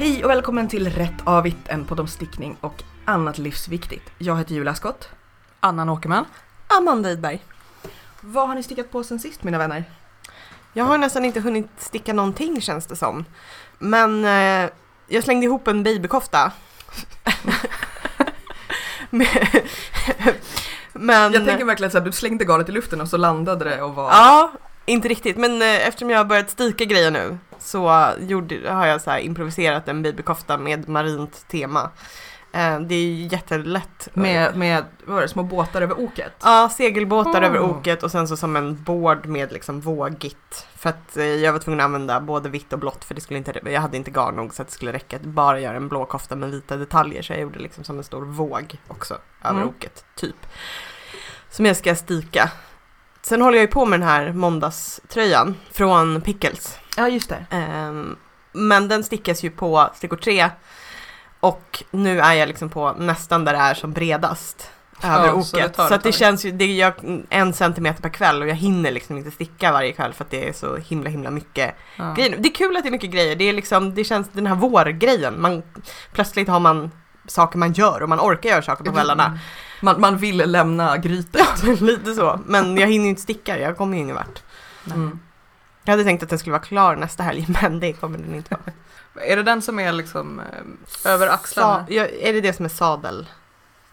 Hej och välkommen till Rätt Avigt, en podd om stickning och annat livsviktigt. Jag heter Julia Skott. Annan Åkerman. Amanda Idberg. Vad har ni stickat på sen sist mina vänner? Jag har nästan inte hunnit sticka någonting känns det som. Men eh, jag slängde ihop en babykofta. Men, Jag tänker verkligen såhär, du slängde garnet i luften och så landade det och var... Ja, inte riktigt. Men eh, eftersom jag har börjat stika grejer nu så gjorde, har jag så här improviserat en babykofta med marint tema. Eh, det är ju jättelätt. Med, med det, små båtar över oket? Ja, segelbåtar Oh. över oket och sen så som en board med liksom vågigt. För att eh, jag var tvungen att använda både vitt och blått för det skulle inte, jag hade inte garn nog så att det skulle räcka att bara göra en blå kofta med vita detaljer. Så jag gjorde liksom som en stor våg också över Mm. oket, typ. Som jag ska stika. Sen håller jag ju på med den här måndagströjan från Pickles. Ja, just det. Ehm, men den stickas ju på stickor 3 och nu är jag liksom på nästan där det är som bredast över Ja, så det oket. tar Så, att det känns ju, det jag en centimeter per kväll och jag hinner liksom inte sticka varje kväll för att det är så himla himla mycket Ja. grejer. Det är kul att det är mycket grejer, det är liksom, det känns den här vårgrejen. Man, plötsligt har man saker man gör och man orkar göra saker på kvällarna. Man, man vill lämna grytet. Lite så, men jag hinner ju inte sticka, jag kommer ju ingen vart. Mm. Jag hade tänkt att den skulle vara klar nästa helg men det kommer den inte vara. Är det den som är liksom eh, över axlarna? Sa, ja, är det det som är sadel?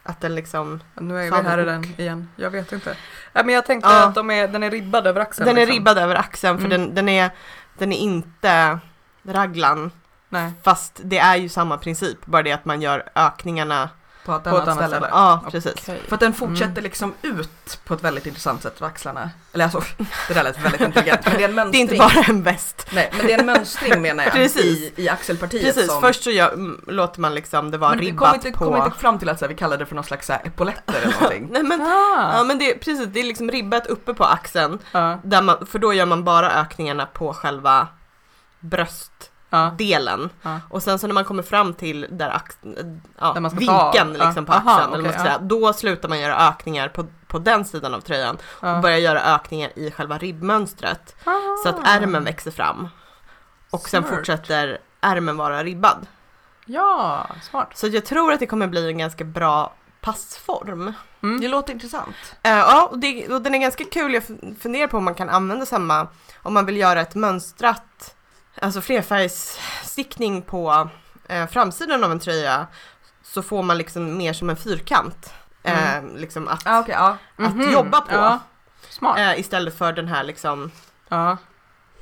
Att den liksom, Nu är vi här i den igen. Jag vet inte. Ja, men jag tänkte Ja. att de är, den är ribbad över axeln. den är liksom. ribbad över axeln för Mm. den, den, är, den är inte raglan. Nej. Fast det är ju samma princip, bara det att man gör ökningarna. På ett På annat ett annat ställe. ställe. Ja, precis. Okej. För att den fortsätter Mm. liksom ut på ett väldigt intressant sätt axlarna. Eller alltså, det där lät väldigt intelligent. Men det är en Det är mönstring. inte bara en väst. Nej, men det är en mönstring menar jag. Precis. I, i axelpartiet. Precis, som... först så gör, mm, låter man liksom det vara Men vi ribbat kom inte, på... kom inte fram till att så här, vi kallar det för någon slags så här, epauletter eller någonting. Nej men, Ah. ja, men det, precis, det är liksom ribbat uppe på axeln. Ja. Där man, för då gör man bara ökningarna på själva bröstdelen. Ja. Ja. Och sen så när man kommer fram till där ax, ja, Där man ska ta- vinkeln ja. liksom på Aha, axeln, eller vad man ska säga, då slutar man göra ökningar på, på den sidan av tröjan och Ja. börjar göra ökningar i själva ribbmönstret. Så att ärmen växer fram. Och sen Smart. fortsätter ärmen vara ribbad. Ja, smart. Så jag tror att det kommer bli en ganska bra passform. Mm. Det låter intressant. Eh, ja, och, det, och den är ganska kul. Jag funderar på om man kan använda samma, om man vill göra ett mönstrat, alltså flerfärgsstickning på eh, framsidan av en tröja, så får man liksom mer som en fyrkant. Eh, liksom att, Ah, okay, ja. att Mhm. jobba på. Ja. Smart. Eh, istället för den här liksom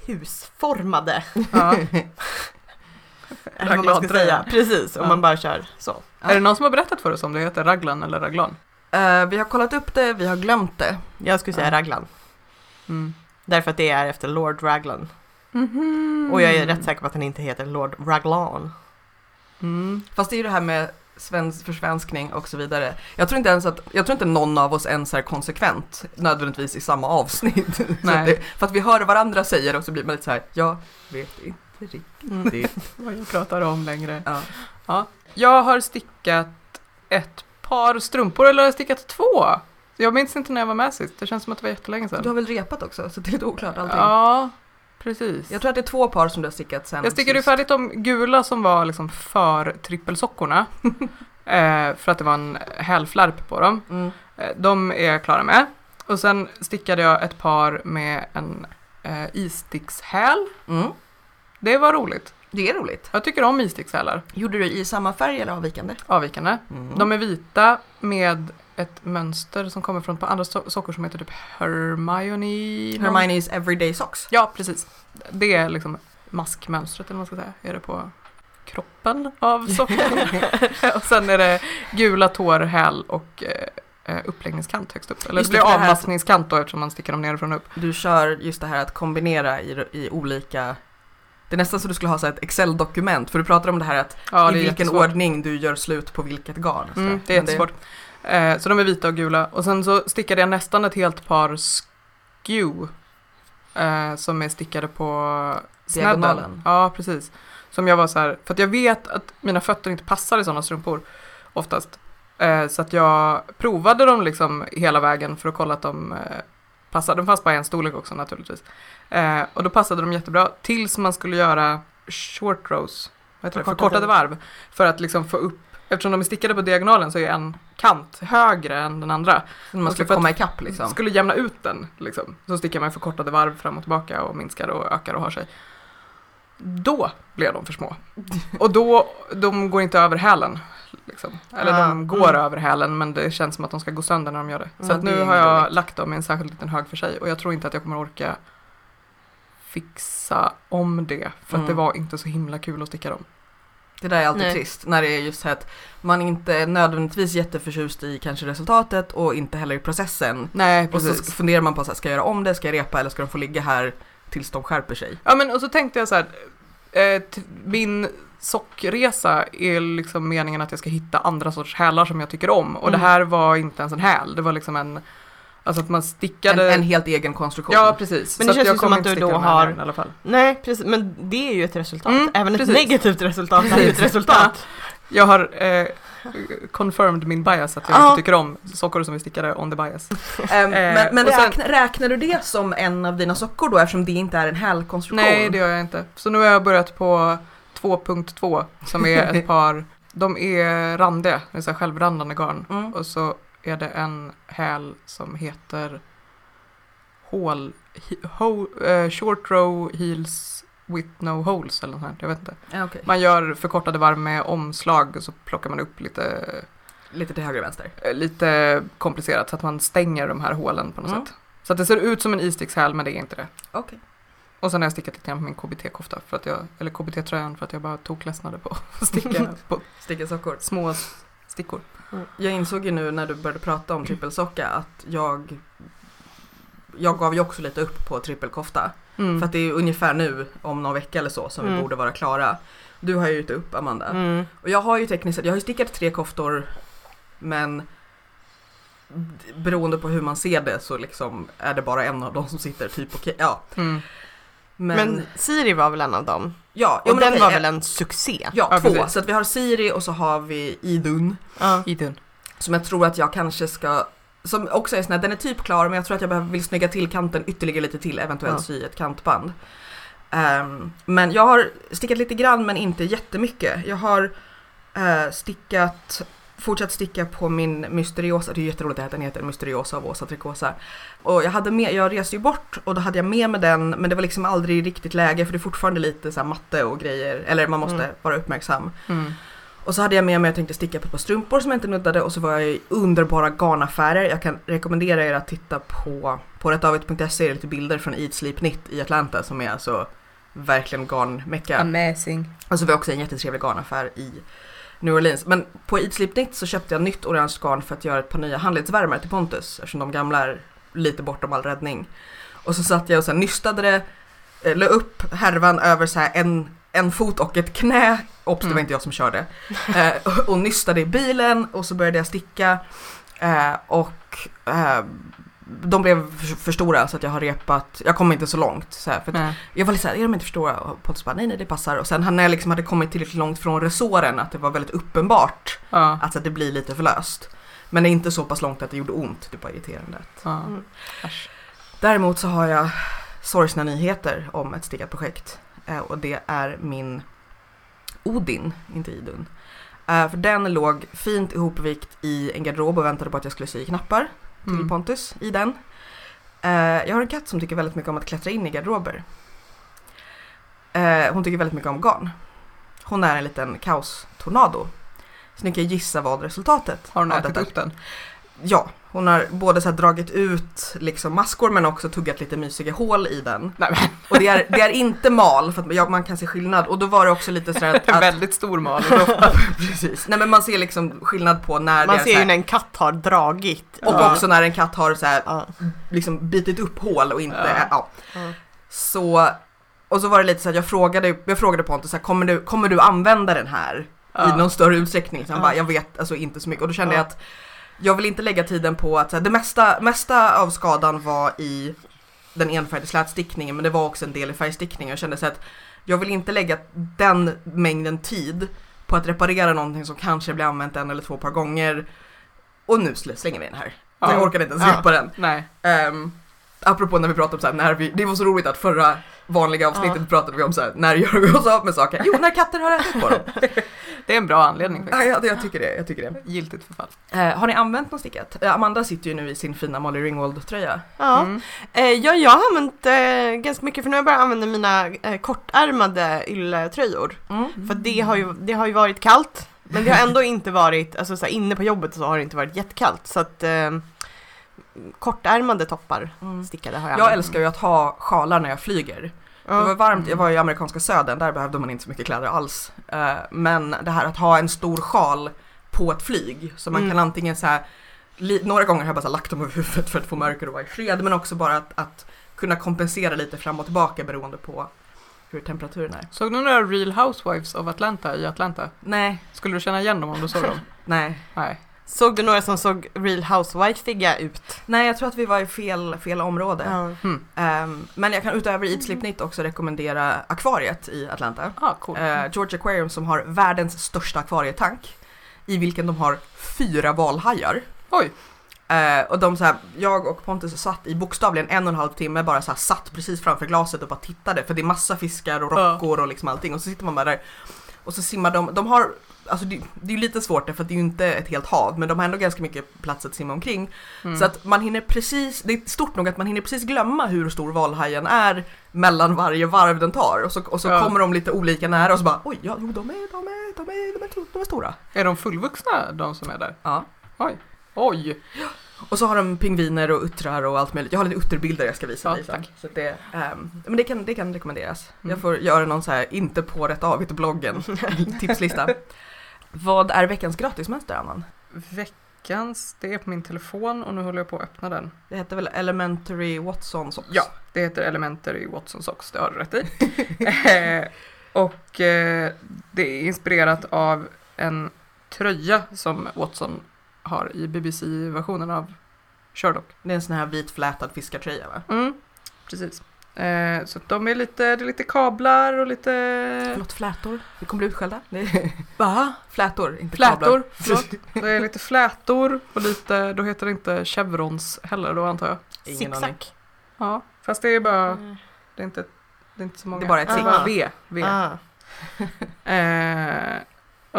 husformade, Ja. ska Raglantröja. säga. Precis, om man bara kör så. Är det någon som har berättat för oss om det heter raglan eller raglan? Eh, vi har kollat upp det, vi har glömt det. Jag skulle säga raglan. Mm. Därför att det är efter Lord Raglan. Mhm. Och jag är rätt säker på att den inte heter Lord Raglan. Mm. Fast det är ju det här med svensk försvenskning och så vidare. Jag tror inte ens att, jag tror inte någon av oss ens är konsekvent nödvändigtvis i samma avsnitt. Det, för att vi hör varandra säga och så blir man lite så här, jag vet inte Mm. riktigt. Vad jag pratar om längre. Ja. Jag har stickat ett par strumpor, eller har jag stickat två? Jag minns inte när jag var med sist, det känns som att det var jättelänge sedan. Du har väl repat också så det är lite oklart allting. Ja, precis. Jag tror att det är två par som du har stickat sen Jag stickade ju färdigt de gula som var liksom för trippelsockorna. eh, för att det var en hälflärp på dem. Mm. Eh, de är jag klara med. Och sen stickade jag ett par med en eh, istickshäl. Mm. Det var roligt. Det är roligt. Jag tycker om istickshälar. Gjorde du i samma färg eller avvikande? Avvikande. Mm. De är vita med ett mönster som kommer från på andra so- sockor som heter typ Hermione. Hermione's Everyday Socks. Ja, precis. Det är liksom maskmönstret eller vad man ska säga. Är det på kroppen av sockan. och sen är det gula tår, häl och eh, eh, uppläggningskant högst upp. Eller Just det det, blir det avmaskningskant då eftersom man sticker dem nerifrån och upp. Du kör just det här att kombinera i, i olika det är nästan så du skulle ha så ett Excel-dokument för du pratar om det här att Ja, i det är vilken jättesvårt. ordning du gör slut på vilket garn. Mm, det är jättesvårt. Eh, så de är vita och gula. Och sen så stickade jag nästan ett helt par skew. Eh, som är stickade på snedden. Diagonalen. Ja, precis. Som jag var så här, för att jag vet att mina fötter inte passar i sådana strumpor oftast. Eh, så att jag provade dem liksom hela vägen för att kolla att de eh, passade. De fanns bara i en storlek också naturligtvis. Eh, och då passade de jättebra tills man skulle göra short rows. vad heter det, Förkortade förkortade varv. För att liksom få upp, eftersom de är stickade på diagonalen så är en kant högre än den andra. Så man att- komma ikapp liksom. Skulle jämna ut den liksom. Så stickar man förkortade varv fram och tillbaka och minskar och ökar och har sig. Då blev de för små. Och då, de går inte över hälen. Liksom. Eller Ah, de går mm. över hälen men det känns som att de ska gå sönder när de gör det. Så Ja, att nu har jag roligt. lagt dem i en särskild liten hög för sig och jag tror inte att jag kommer orka fixa om det. För att Mm. det var inte så himla kul att sticka dem. Det där är alltid Nej. trist när det är just så att man inte är nödvändigtvis jätteförtjust i kanske resultatet och inte heller i processen. Nej, Och så funderar man på så här, ska jag göra om det, ska jag repa eller ska de få ligga här tills de skärper sig? Ja men och så tänkte jag så här, eh, min sockresa är liksom meningen att jag ska hitta andra sorts hälar som jag tycker om. Och Mm. det här var inte ens en häl, det var liksom en, alltså att man En, stickade. en helt egen konstruktion. ja precis. Men det Så känns ju som att du då har- hälen I alla fall. Nej, precis, men det är ju ett resultat. Mm, Även ett precis. negativt resultat är ju ett resultat. Jag har eh, confirmed min bias att jag Ja. inte tycker om sockor som är stickade on the bias. Ehm, men men sen- räkna, räknar du det som en av dina sockor då eftersom det inte är en hälkonstruktion? Nej det gör jag inte. Så nu har jag börjat på 2.2 som är ett par, de är randiga, det är så här självrandande garn. Mm. Och så är det en häl som heter hål, he, ho, eh, short row heels with no holes eller något sånt jag vet inte. Ja, okej. Man gör förkortade varv med omslag och så plockar man upp lite, Lite till höger och vänster. eh, lite komplicerat så att man stänger de här hålen på något Mm. sätt. Så att det ser ut som en istickshäl men det är inte det. Okej. Och sen har jag stickat lite grann på min KBT-kofta, för att jag, eller KBT-tröjan för att jag bara tokledsnade på att sticka på Sticka sockor. små stickor. Jag insåg ju nu när du började prata om trippelsocka att jag jag gav ju också lite upp på trippelkofta. Mm. För att det är ungefär nu, om någon vecka eller så, som vi Mm. borde vara klara. Du har ju gett upp Amanda. Mm. Och jag har ju tekniskt sett, jag har ju stickat tre koftor men beroende på hur man ser det så liksom är det bara en av dem som sitter typ okej. Ja, Mm. Men, Men Siri var väl en av dem? ja, ja Och men den okej, var eh, väl en succé? Ja, Ja, två. precis. Så att vi har Siri och så har vi Idun. Ja. Idun. Som jag tror att jag kanske ska som också är sån här, den är typ klar men jag tror att jag behöver, vill snygga till kanten ytterligare lite till, eventuellt Ja. sy ett kantband. Ehm, men jag har stickat lite grann men inte jättemycket. Jag har eh, stickat, fortsatt sticka på min Mysteriosa, det är jätteroligt att den heter Mysteriosa av Åsa Trikosa. Och jag hade med, jag reste ju bort och då hade jag med mig den men det var liksom aldrig riktigt läge för det är fortfarande lite så matte och grejer, eller man måste Mm. vara uppmärksam. Mm. Och så hade jag med mig, jag tänkte sticka på ett par strumpor som jag inte nuddade och så var jag i underbara garnaffärer. Jag kan rekommendera er att titta på, på rättavet.se, är det lite bilder från Eat Sleep Knit i Atlanta som är alltså verkligen garnmecka. Amazing. Och så var också en jättetrevlig garnaffär i New Orleans. Men på Eat Sleep Knit så köpte jag nytt orange garn för att göra ett par nya handledsvärmare till Pontus eftersom de gamla är lite bortom all räddning. Och så satt jag och så här nystade det, eh, la upp härvan över så här en, en fot och ett knä. Obs, det var Mm. inte jag som körde. Eh, och, och nystade i bilen och så började jag sticka. Eh, och eh, de blev för, stora så att jag har repat, jag kom inte så långt. Så här, för att Nej. jag var lite såhär, är de inte för stora? Och Pontus bara, nej nej det passar. Och sen när jag liksom hade kommit tillräckligt långt från resåren att det var väldigt uppenbart Ja. att så att det blir lite för löst. Men det är inte så pass långt att det gjorde ont, det bara irriterande. ja. Mm. Däremot så har jag sorgsna nyheter om ett stickat projekt. Eh, och det är min Odin, inte Idun. Eh, för den låg fint ihopvikt i en garderob och väntade på att jag skulle sy knappar till Mm. Pontus i den. Eh, jag har en katt som tycker väldigt mycket om att klättra in i garderober. Eh, hon tycker väldigt mycket om garn. Hon är en liten kaostornado. Så ni kan gissa vad resultatet Har hon ätit detta- upp den? Ja, hon har både så dragit ut liksom maskor men också tuggat lite mysiga hål i den. Nej, Och det är, det är inte mal för att ja, man kan se skillnad och då var det också lite sådär att, att väldigt stor mal. precis. Nej men man ser liksom skillnad på när Man det är ser ju när en katt har dragit. och Ja. också när en katt har så här, Ja. liksom bitit upp hål och inte, Ja. Så, och så var det lite så att jag frågade, jag frågade Pontus så här, kommer du, kommer du använda den här i någon större utsträckning? Så han bara, jag vet alltså inte så mycket. Och då kände Ja. jag att jag vill inte lägga tiden på att, här, det mesta, mesta av skadan var i den enfärgade slätstickningen men det var också en del i färgstickningen. Jag kände så att jag vill inte lägga den mängden tid på att reparera någonting som kanske blir använt en eller två par gånger. Och nu sl- slänger vi den här. Ja. Jag orkade inte ens Ja. repa den. Nej. Ehm, Apropå när vi pratade om så här, när vi, det var så roligt att förra vanliga avsnittet pratade vi om så här, när gör vi oss av med saker? Jo, när katter har ätit på dem. Det är en bra anledning faktiskt. Ja, ja, jag tycker det. Jag tycker det. Giltigt förfall. Eh, har ni använt någon stickat? Eh, Amanda sitter ju nu i sin fina Molly Ringwald-tröja. Ja. Mm. Eh, ja, jag har använt eh, ganska mycket för nu har jag börjat använda mina eh, kortärmade ylletröjor. Mm. För det har, ju, det har ju varit kallt. Men det har ändå inte varit, alltså så här, inne på jobbet så har det inte varit jättekallt. Så att eh, kortärmade toppar Mm. stickade har jag Jag älskar ju att ha sjalar när jag flyger. Det var varmt, jag var i amerikanska södern, där behövde man inte så mycket kläder alls. Eh, Men det här att ha en stor sjal på ett flyg, så man Mm. kan antingen så här, några gånger har jag bara så lagt dem över huvudet för att få mörker och vara i fred, men också bara att, att kunna kompensera lite fram och tillbaka beroende på hur temperaturen är. Såg du några Real Housewives of Atlanta i Atlanta? Nej, Skulle du känna igen dem om du såg dem? nej. Nej. Såg du några som såg Real Housewife-iga ut? Nej, jag tror att vi var i fel, fel område. Hmm. Ehm, men jag kan utöver Knit också rekommendera akvariet i Atlanta. Ah, cool. Eh, George Aquarium som har världens största akvarietank i vilken de har fyra valhajar. Oj. Eh, och de så här, jag och Pontus satt i bokstavligen en och en halv timme bara så här, satt precis framför glaset och bara tittade för det är massa fiskar och rockor och liksom allting och så sitter man bara där och så simmar de, de har Alltså det, det är ju lite svårt för att det är ju inte ett helt hav men de har ändå ganska mycket plats att simma omkring. Mm. Så att man hinner precis, det är stort nog att man hinner precis glömma hur stor valhajen är mellan varje varv den tar och så, och så Ja. kommer de lite olika nära och så bara oj, ja, jo, de är, de är, de är, de är, de är stora. Är de fullvuxna de som är där? Ja. Oj! Och så har de pingviner och uttrar och allt möjligt. Jag har lite utterbilder jag ska visa Ja, dig sen. Så det, ehm, men det kan, det kan rekommenderas. Mm. Jag får göra någon så här inte på rätt avigt bloggen tipslista. Vad är veckans gratismönster Annan? Veckans, det är på min telefon och nu håller jag på att öppna den. Det heter väl Elementary Watson Socks? Ja. Det heter Elementary Watson Socks, det har du rätt i. Eh, och eh, det är inspirerat av en tröja som Watson har i BBC-versionen av Sherlock. Det är en sån här vit flätad fiskartröja va? Mm, precis. Eh, så de är lite, det är lite kablar och lite Förlåt, flätor. Vi kommer bli utskällda. Va? Flätor, inte flätor. kablar. Det är lite flätor och lite, då heter det inte chevrons heller då antar jag. Ingen aning. Ja, fast det är bara, Mm. det är inte, det är inte så många. Det är bara ett zig. bara V. v. Ah, Eh,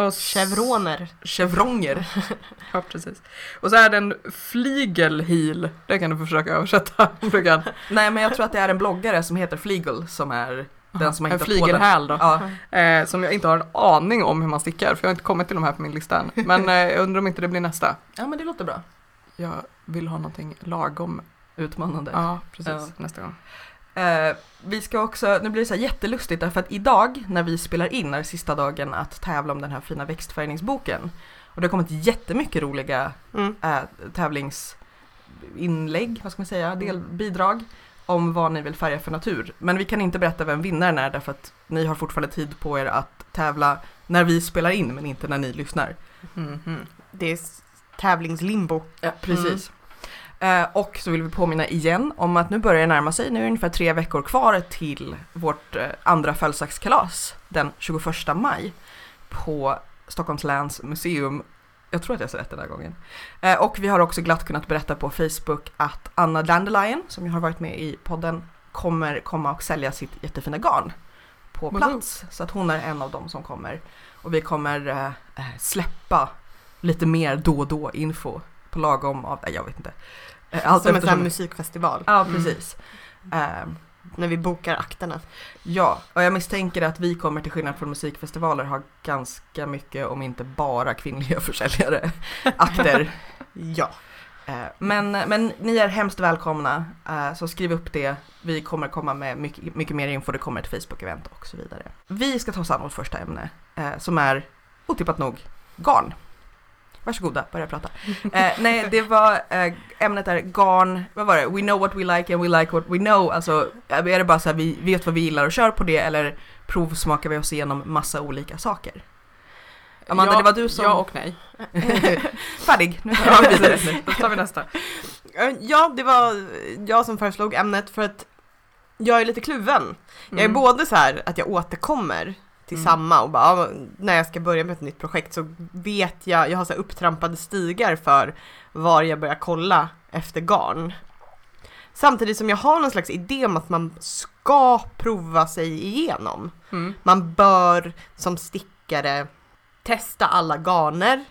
och chevroner. Chevronger. Ja, precis. Och så är det en flygelheel. Det kan du försöka översätta. Brukar. Nej men jag tror att det är en bloggare som heter Fleagle som är den som har en hittat på den. flygelhäl då. Ja, Eh, som jag inte har en aning om hur man stickar. För jag har inte kommit till de här på min lista än. Men eh, jag undrar om inte det blir nästa. ja men det låter bra. Jag vill ha någonting lagom. Utmanande. Ja, precis. Ja. Nästa gång. Eh, vi ska också, nu blir det så här jättelustigt därför att idag när vi spelar in är sista dagen att tävla om den här fina växtfärgningsboken. Och det har kommit jättemycket roliga Mm. äh, tävlingsinlägg, vad ska man säga, del, bidrag om vad ni vill färga för natur. Men vi kan inte berätta vem vinnaren är därför att ni har fortfarande tid på er att tävla när vi spelar in men inte när ni lyssnar. Mhm. Det är tävlingslimbo. Ja, precis. Eh, och så vill vi påminna igen om att nu börjar det närma sig, nu är det ungefär tre veckor kvar till vårt eh, andra födelsedagskalas den 21 maj på Stockholms läns museum. Jag tror att jag sa rätt den här gången. Eh, och vi har också glatt kunnat berätta på Facebook att Anna Dandelion, som ju har varit med i podden, kommer komma och sälja sitt jättefina garn på plats. Så att hon är en av dem som kommer. Och vi kommer eh, eh, släppa lite mer då och då info på lagom av, jag vet inte. Eh, Allt som en sån här musikfestival. Ja, Mm. precis. Eh, När vi bokar akterna. ja, och jag misstänker att vi kommer till skillnad från musikfestivaler ha ganska mycket, om inte bara kvinnliga försäljare, akter. Ja. Eh, men, men ni är hemskt välkomna, eh, så skriv upp det. Vi kommer komma med mycket, mycket mer info, det kommer ett Facebook-event och så vidare. Vi ska ta oss an vårt första ämne, eh, som är otippat nog garn. Varsågoda, börja prata. Eh, nej, det var, eh, ämnet är garn, vad var det? We know what we like and we like what we know. Alltså, är det bara så här, vi vet vad vi gillar och kör på det eller provsmakar vi oss igenom massa olika saker? Amanda, ja, det var du som... Ja och nej. Färdig, nu Ja, tar vi vidare. precis. Då tar vi nästa. Eh, Ja, det var jag som föreslog ämnet för att jag är lite kluven. Jag är Mm. både så här att jag återkommer till Mm. samma och bara, ja, när jag ska börja med ett nytt projekt så vet jag, jag har så här upptrampade stigar för var jag börjar kolla efter garn. Samtidigt som jag har någon slags idé om att man ska prova sig igenom. Mm. Man bör som stickare testa alla garner.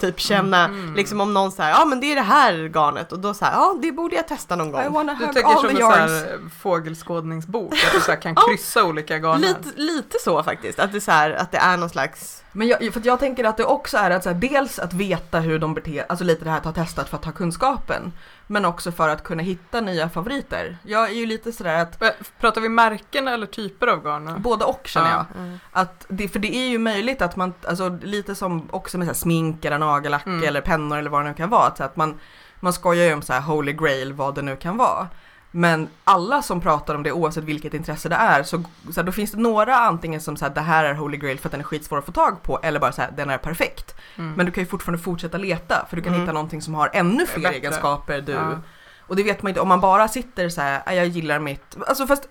Typ känna, Mm. liksom om någon säger ja men det är det här garnet och då säger ja det borde jag testa någon I gång. wanna Du tänker all som the en sån fågelskådningsbok, att du så här kan kryssa olika garner. Lite, lite så faktiskt, att det, är så här, att det är någon slags, Men jag, för att jag tänker att det också är att så här, dels att veta hur de beter alltså lite det här att ha testat för att ha kunskapen. Men också för att kunna hitta nya favoriter. Jag är ju lite sådär att Pratar vi märken eller typer av garner? både och känner Ja. jag. Att det, för det är ju möjligt att man, alltså lite som också med så smink eller nagellack Mm. eller pennor eller vad det nu kan vara. Så att man, man skojar ju om så här holy grail vad det nu kan vara. Men alla som pratar om det oavsett vilket intresse det är så, så här, då finns det några antingen som säger det här är holy grail för att den är skitsvår att få tag på eller bara så här den är perfekt. Mm. Men du kan ju fortfarande fortsätta leta för du kan Mm. hitta någonting som har ännu fler Bättre. egenskaper du Ja. och det vet man inte om man bara sitter så här, "Ah, jag gillar mitt, alltså fast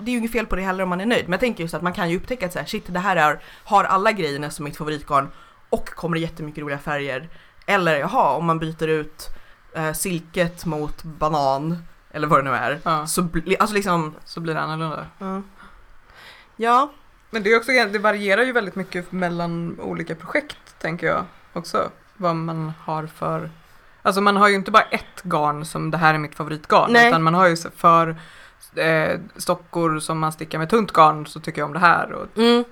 det är ju inget fel på det heller om man är nöjd. Men jag tänker just att man kan ju upptäcka att så här, shit det här är, har alla grejerna som mitt favoritgarn och kommer det jättemycket roliga färger. Eller jaha, om man byter ut eh, silket mot banan eller vad det nu är. Ja, Så bli, alltså liksom, så blir det annorlunda. ja. ja, Men det, är också, det varierar ju väldigt mycket mellan olika projekt, tänker jag också. Vad man har för... Alltså man har ju inte bara ett garn som det här är mitt favoritgarn, Nej. utan man har ju för eh, stockor som man stickar med tunt garn så tycker jag om det här och mm.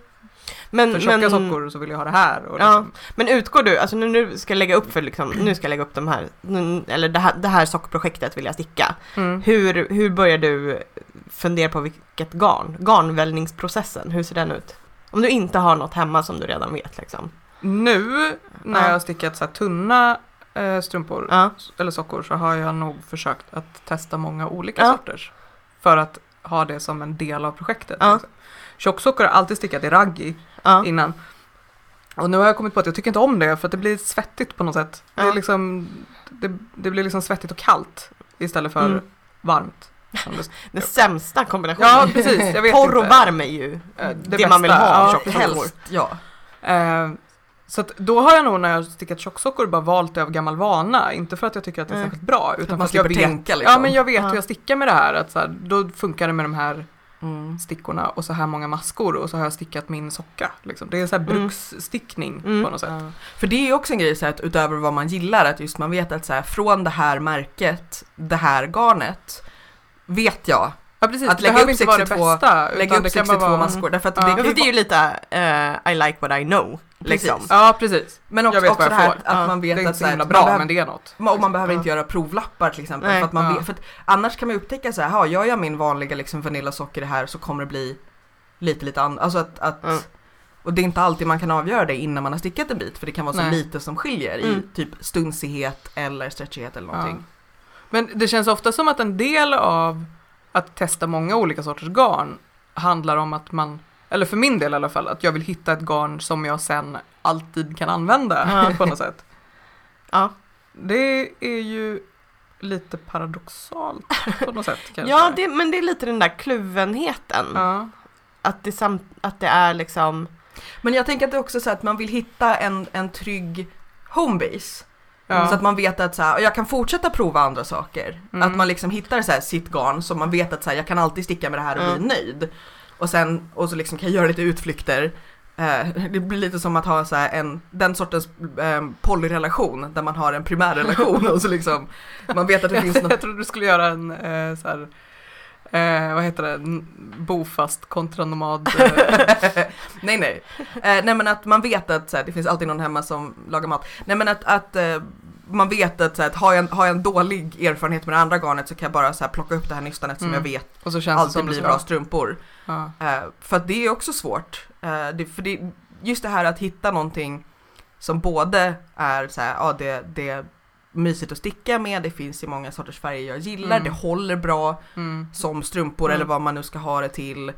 Men, för tjocka men, sockor så vill jag ha det här. Och Ja. liksom, men utgår du, alltså du ska lägga upp för liksom, nu ska jag lägga upp de här, nu- eller det här, det här sockprojektet vill jag sticka. mm. Hur, hur börjar du fundera på vilket garn? Garnvällningsprocessen, hur ser den ut? Om du inte har något hemma som du redan vet liksom. Nu när Ja. jag har stickat så här tunna eh, strumpor Ja, eller sockor så har jag nog försökt att testa många olika Ja. sorters. För att ha det som en del av projektet. Ja. Liksom. Tjocksockor har alltid stickat i raggi ja, innan. Och nu har jag kommit på att jag tycker inte om det för att det blir svettigt på något sätt. Det, Ja. liksom, det, det blir liksom svettigt och kallt istället för Mm. varmt. det- den sämsta kombinationen. Ja precis, jag vet Torr och inte. varm är ju Eh, det, man vill ha Ja, tjocksockor. helst, ja. Eh, så då har jag nog när jag stickat tjocksockor bara valt det av gammal vana. Inte för att jag tycker att det är Nej. särskilt bra. Utan för att jag vet, tänka, liksom. Ja men jag vet Ja. hur jag stickar med det här. Att så här, då funkar det med de här Mm. stickorna och så här många maskor och så har jag stickat min socka. Liksom. Det är så här Mm. bruksstickning Mm. på något sätt. Ja. För det är också en grej så här, att utöver vad man gillar, att just man vet att så här, från det här märket, det här garnet, vet jag. Ja precis, Att lägga upp inte vara det 62 bästa. Lägga upp det kan 62 bara vara- maskor. Därför att Ja. det det är ju lite eh, I like what I know. Precis. Liksom. Ja precis. Men också, också det här att Ja. man Det vet är inte att så så här, himla man bra behöver- men det är något. Och man behöver Ja. inte göra provlappar till exempel. Nej. För att man Ja. vet, för att annars kan man upptäcka så här, "Ha, gör jag min vanliga liksom vanillasocker det här så kommer det bli lite lite annat. Alltså att, att Ja. Och det är inte alltid man kan avgöra det innan man har stickat en bit för det kan vara så Nej. lite som skiljer i Mm. typ stunsighet eller stretchighet eller någonting. Men det känns ofta som att en del av att testa många olika sorters garn handlar om att man, eller för min del i alla fall, att jag vill hitta ett garn som jag sen alltid kan använda Ja. på något sätt. Ja. Det är ju lite paradoxalt på något sätt kanske. Ja, det, men det är lite den där kluvenheten. Ja. Att, det sam, att det är liksom... Men jag tänker att det är också så att man vill hitta en, en trygg homebase. Ja. Så att man vet att så här, jag kan fortsätta prova andra saker. Mm. Att man liksom hittar så här, sitt garn som man vet att så här, jag kan alltid sticka med det här och Mm. bli nöjd. Och sen och så liksom kan jag göra lite utflykter. Eh, det blir lite som att ha så en, den sortens eh, polyrelation där man har en primärrelation och så liksom man vet att det finns något Jag trodde du skulle göra en eh, så här, eh, vad heter det, bofast kontra nomad. Eh, nej nej. Eh, nej men att man vet att så här, det finns alltid någon hemma som lagar mat. Nej men att, att eh, man vet att, så här, att har, jag en, har jag en dålig erfarenhet med det andra garnet så kan jag bara så här, plocka upp det här nystanet som Mm. jag vet och så känns alltid blir bra strumpor. Ja. Eh, för att det är också svårt. Eh, det, för det, just det här att hitta någonting som både är så här, ja det, det är mysigt att sticka med, det finns i många sorters färger jag gillar, Mm. det håller bra Mm. som strumpor Mm. eller vad man nu ska ha det till.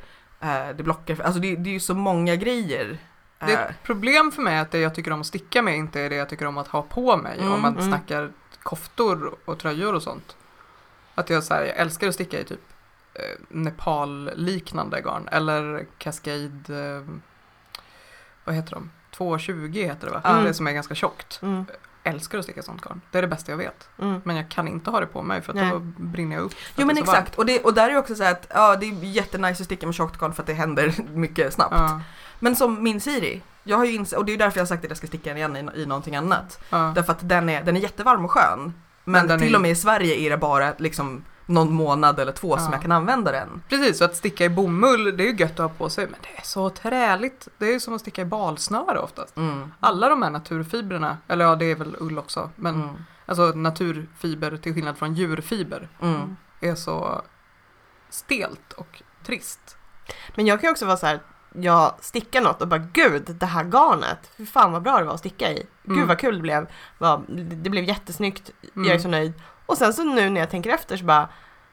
Eh, det blockar, alltså det, det är ju så många grejer. Det är Eh, ett problem för mig att det jag tycker om att sticka med inte är det jag tycker om att ha på mig. Mm, om man mm. snackar koftor och tröjor och sånt. Att jag, så här, jag älskar att sticka i typ eh, Nepal-liknande garn. Eller Cascade, eh, vad heter de? 220 heter det va? Mm. Det som är ganska tjockt. Mm. älskar att sticka sånt garn. Det är det bästa jag vet. Mm. Men jag kan inte ha det på mig för att Nej. då brinner jag upp. Jo men det exakt, och, det, och där är ju också så här att ja, det är jättenice att sticka med tjockt garn för att det händer mycket snabbt. Ja, Men som min Siri, jag har ju ins- och det är ju därför jag har sagt att jag ska sticka den igen i, i någonting annat. ja. Därför att den är, den är jättevarm och skön. Men, Men till är- och med i Sverige är det bara liksom någon månad eller två som Ja. jag kan använda den. Precis, så att sticka i bomull det är ju gött att ha på sig men det är så träligt. Det är ju som att sticka i balsnöre oftast. Mm. Alla de här naturfibrerna, eller ja det är väl ull också, men Mm. alltså naturfiber till skillnad från djurfiber Mm. är så stelt och trist. Men jag kan ju också vara så här, jag stickar något och bara gud, det här garnet, fy fan vad bra det var att sticka i. Gud Mm. vad kul det blev. Det blev jättesnyggt, Mm. jag är så nöjd. Och sen så nu när jag tänker efter så bara,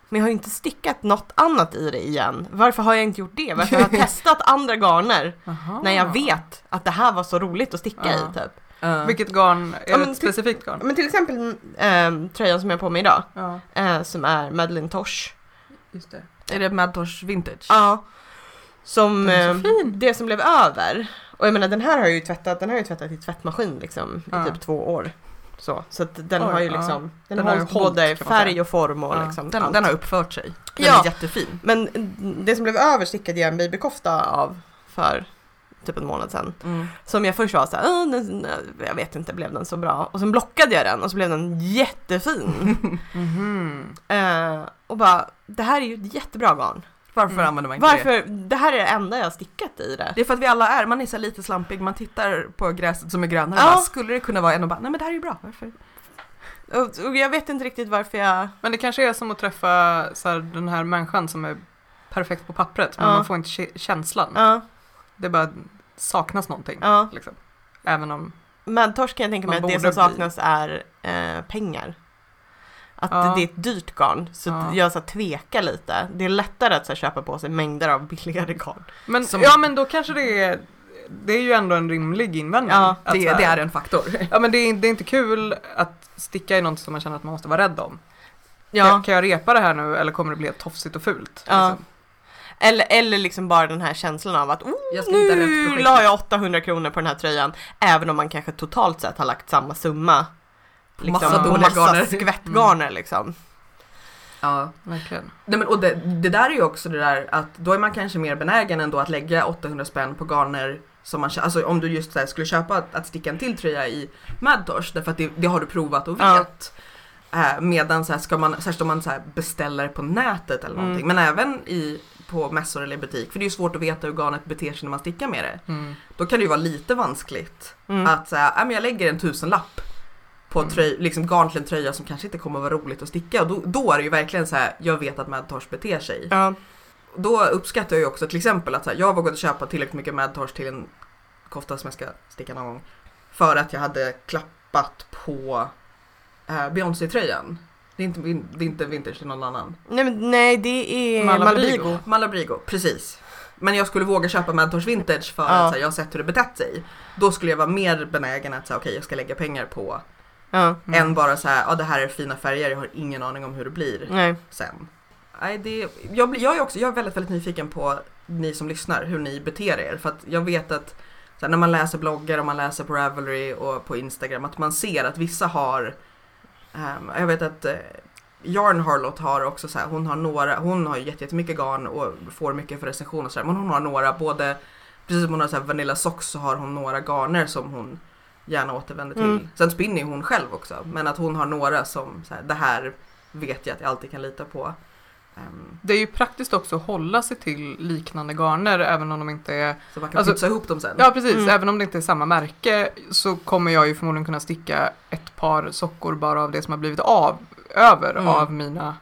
men jag har ju inte stickat något annat i det igen. Varför har jag inte gjort det? Varför har jag testat andra garner Aha. när jag vet att det här var så roligt att sticka Ja. i typ? Uh, Vilket garn? Är Ja, det ett specifikt garn? Men till exempel eh, tröjan som jag har på mig idag, Ja, eh, som är Madeleine Tosh. just det. är det Madtosh Vintage? Ja. Som, eh, det som blev över. Och jag menar den här har jag ju tvättat, den har jag tvättat i tvättmaskin liksom i Ja. typ två år. Så, så att den Oj, har ju ja. liksom, den, Den har hållit både färg och form och Ja, liksom Den, allt. den har uppfört sig. Den Ja. är jättefin. Men det som blev över stickade jag en babykofta av för typ en månad sedan. Mm. Som jag först var såhär, "Åh, den, jag vet inte, blev den så bra? Och sen blockade jag den och så blev den jättefin. Mhm. eh, och bara, det här är ju ett jättebra garn. Varför Mm. använder man inte det? Varför? Det här är det enda jag har stickat i det. Det är för att vi alla är, man är så lite slampig, man tittar på gräset som är grönare Ja. bara, skulle det kunna vara en och bara, nej men det här är ju bra, varför? Och, och jag vet inte riktigt varför jag... Men det kanske är som att träffa så här, den här människan som är perfekt på pappret men Ja. man får inte kä- känslan. Ja, Det bara saknas någonting. ja. Liksom. Även om, Madtorsk kan jag tänka mig att det som saknas är eh, pengar. Att Ja. det är ett dyrt garn, så Ja. jag så här, tvekar lite. Det är lättare att så här, köpa på sig mängder av billigare garn. men, Som- ja men då kanske det är, det är ju ändå en rimlig invändning. Ja, Det, det är en faktor. Ja men det är, det är inte kul att sticka i något som man känner att man måste vara rädd om. Ja, Kan, kan jag repa det här nu eller kommer det bli tofsigt och fult? Ja. Liksom? eller, eller liksom bara den här känslan av att oh, nu la jag 800 kronor på den här tröjan. Även om man kanske totalt sett har lagt samma summa. Liksom, massa dåliga massa garner. skvättgarner liksom. Ja. Verkligen. Nej, men, och det, det där är ju också det där att då är man kanske mer benägen ändå att lägga 800 spänn på garner som man, alltså om du just så här, skulle köpa att, att sticka en till tröja i Madtosh därför att det, det har du provat och Ja. vet. Eh, medan så här, ska man, särskilt om man så här, beställer på nätet eller Mm. någonting, men även i, på mässor eller i butik, för det är ju svårt att veta hur garnet beter sig när man stickar med det. Mm. Då kan det ju vara lite vanskligt Mm. att säga, äh, men jag lägger en tusenlapp på Mm. tröj, liksom garn till en tröja som kanske inte kommer att vara roligt att sticka och då, då är det ju verkligen så här, jag vet att Madtosh beter sig. Ja. Då uppskattar jag ju också till exempel att så här, jag vågade köpa tillräckligt mycket Madtosh till en kofta som jag ska sticka någon gång. För att jag hade klappat på eh, Beyoncé-tröjan. Det är, inte, det är inte vintage till någon annan. Nej, men, nej, det är Malabrigo. Malabrigo. Malabrigo, precis. Men jag skulle våga köpa Madtosh Vintage för Ja. att här, jag har sett hur det betett sig. Då skulle jag vara mer benägen att säga okej jag ska lägga pengar på Ja. Mm. än bara så här, ja det här är fina färger, jag har ingen aning om hur det blir Nej. sen. Nej, det, jag, blir- jag är också jag är väldigt, väldigt nyfiken på ni som lyssnar, hur ni beter er. För att jag vet att så här, när man läser bloggar och man läser på Ravelry och på Instagram att man ser att vissa har, ehm, jag vet att eh, Yarn Harlot har också så här, hon har några, hon har jättemycket garn och får mycket för recension och så där, men hon har några, både, precis som hon har så här Vanilla Socks så har hon några garner som hon gärna återvänder till. Mm. Sen spinner ju hon själv också, men att hon har några som, så här, det här vet jag att jag alltid kan lita på. Ehm, Det är ju praktiskt också att hålla sig till liknande garner även om de inte är så man kan Alltså- pytsa ihop dem sen. Ja precis, Mm. även om det inte är samma märke så kommer jag ju förmodligen kunna sticka ett par sockor bara av det som har blivit av över Mm. av mina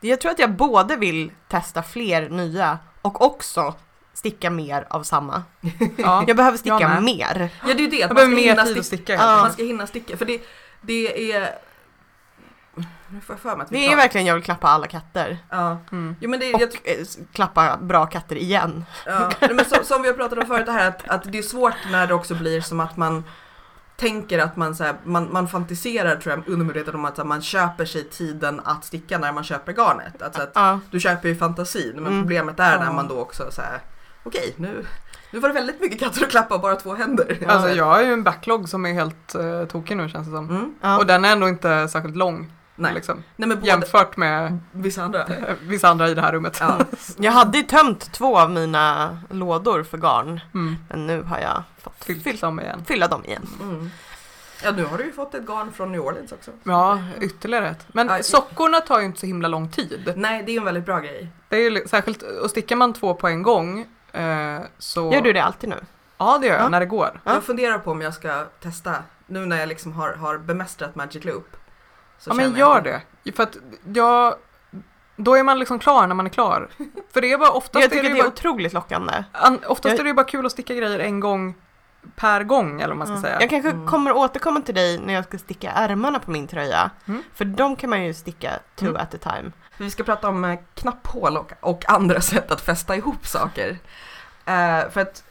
Jag tror att jag både vill testa fler nya och också sticka mer av samma. Ja, Jag behöver sticka Jag mer. Ja det är ju det, att jag man behöver ska, mer tid att sticka, sticka. Ja. man ska hinna sticka. För det, det är... Nu får jag för mig att vi Det är verkligen jag vill klappa alla katter. Ja. Mm. Jo men det är... Och Jag, eh, klappa bra katter igen. ja. Nej, men som, som vi har pratat om förut det här att, att det är svårt när det också blir som att man tänker att man, så här, man, man fantiserar tror jag undermedvetet om att här, man köper sig tiden att sticka när man köper garnet. Alltså att Ja. du köper ju fantasin men Mm. problemet är när man då också så här, okej nu, nu var det väldigt mycket katter att klappa och bara två händer. Alltså jag har ju en backlog som är helt uh, tokig nu känns det som. Mm, Ja. Och den är ändå inte särskilt lång nej. liksom. nej men både, Jämfört med vissa andra. eh, vissa andra i det här rummet. Ja. Jag hade ju tömt två av mina lådor för garn, Mm. men nu har jag fått Fyllt fyll, dem igen. fylla dem igen. Mm. Ja nu har du ju fått ett garn från New Orleans också. Ja, ytterligare ett. Men Ja, sockorna tar ju inte så himla lång tid. Nej det är ju en väldigt bra grej. Det är ju särskilt, och stickar man två på en gång eh, så... Gör du det alltid nu? Ja det gör jag, Ja. när det går. Ja. Jag funderar på om jag ska testa nu när jag liksom har, har bemästrat Magic Loop. Så Ja men gör jag- det. För att jag... Då är man liksom klar när man är klar. För det är bara oftast Jag är tycker det, det ju är bara, otroligt lockande. an, oftast jag- är det ju bara kul att sticka grejer en gång per gång eller vad man ska Ja. säga. Jag kanske Mm. kommer återkomma till dig när jag ska sticka ärmarna på min tröja. Mm. För de kan man ju sticka two Mm. at a time. Vi ska prata om eh, knapphål och, och andra sätt att fästa ihop saker. Eh, för att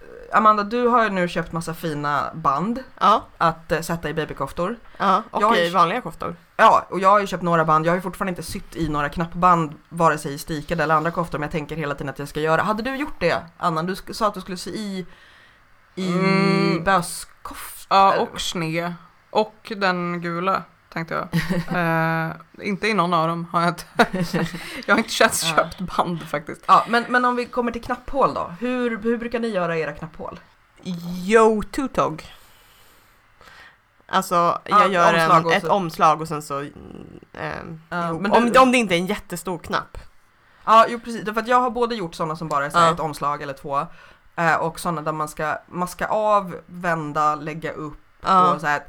eh, Amanda, du har ju nu köpt massa fina band Ja, att eh, sätta i babykoftor. ja och Jag har ju- i vanliga koftor. Ja, och jag har ju köpt några band. Jag har ju fortfarande inte sytt i några knappband, vare sig i stikade eller andra koftor, men jag tänker hela tiden att jag ska göra. Hade du gjort det, Anna? Du sa att du skulle sy i, i Mm. böskoftor. Ja, och sne. Och den gula, tänkte jag. eh, inte i någon av dem har jag inte. jag har inte köpt, Ja. köpt band faktiskt. Ja, men, men om vi kommer till knapphål då. Hur, hur brukar ni göra era knapphål? Yo tutog. Alltså, Ja, jag gör omslag en, ett omslag och sen så... Ja, ihop. men om, du- om det inte är en jättestor knapp. Ja, jo precis. För att jag har både gjort sådana som bara är Ja. ett omslag eller två. eh, Och sådana där man ska maska av, vända, lägga upp och så här.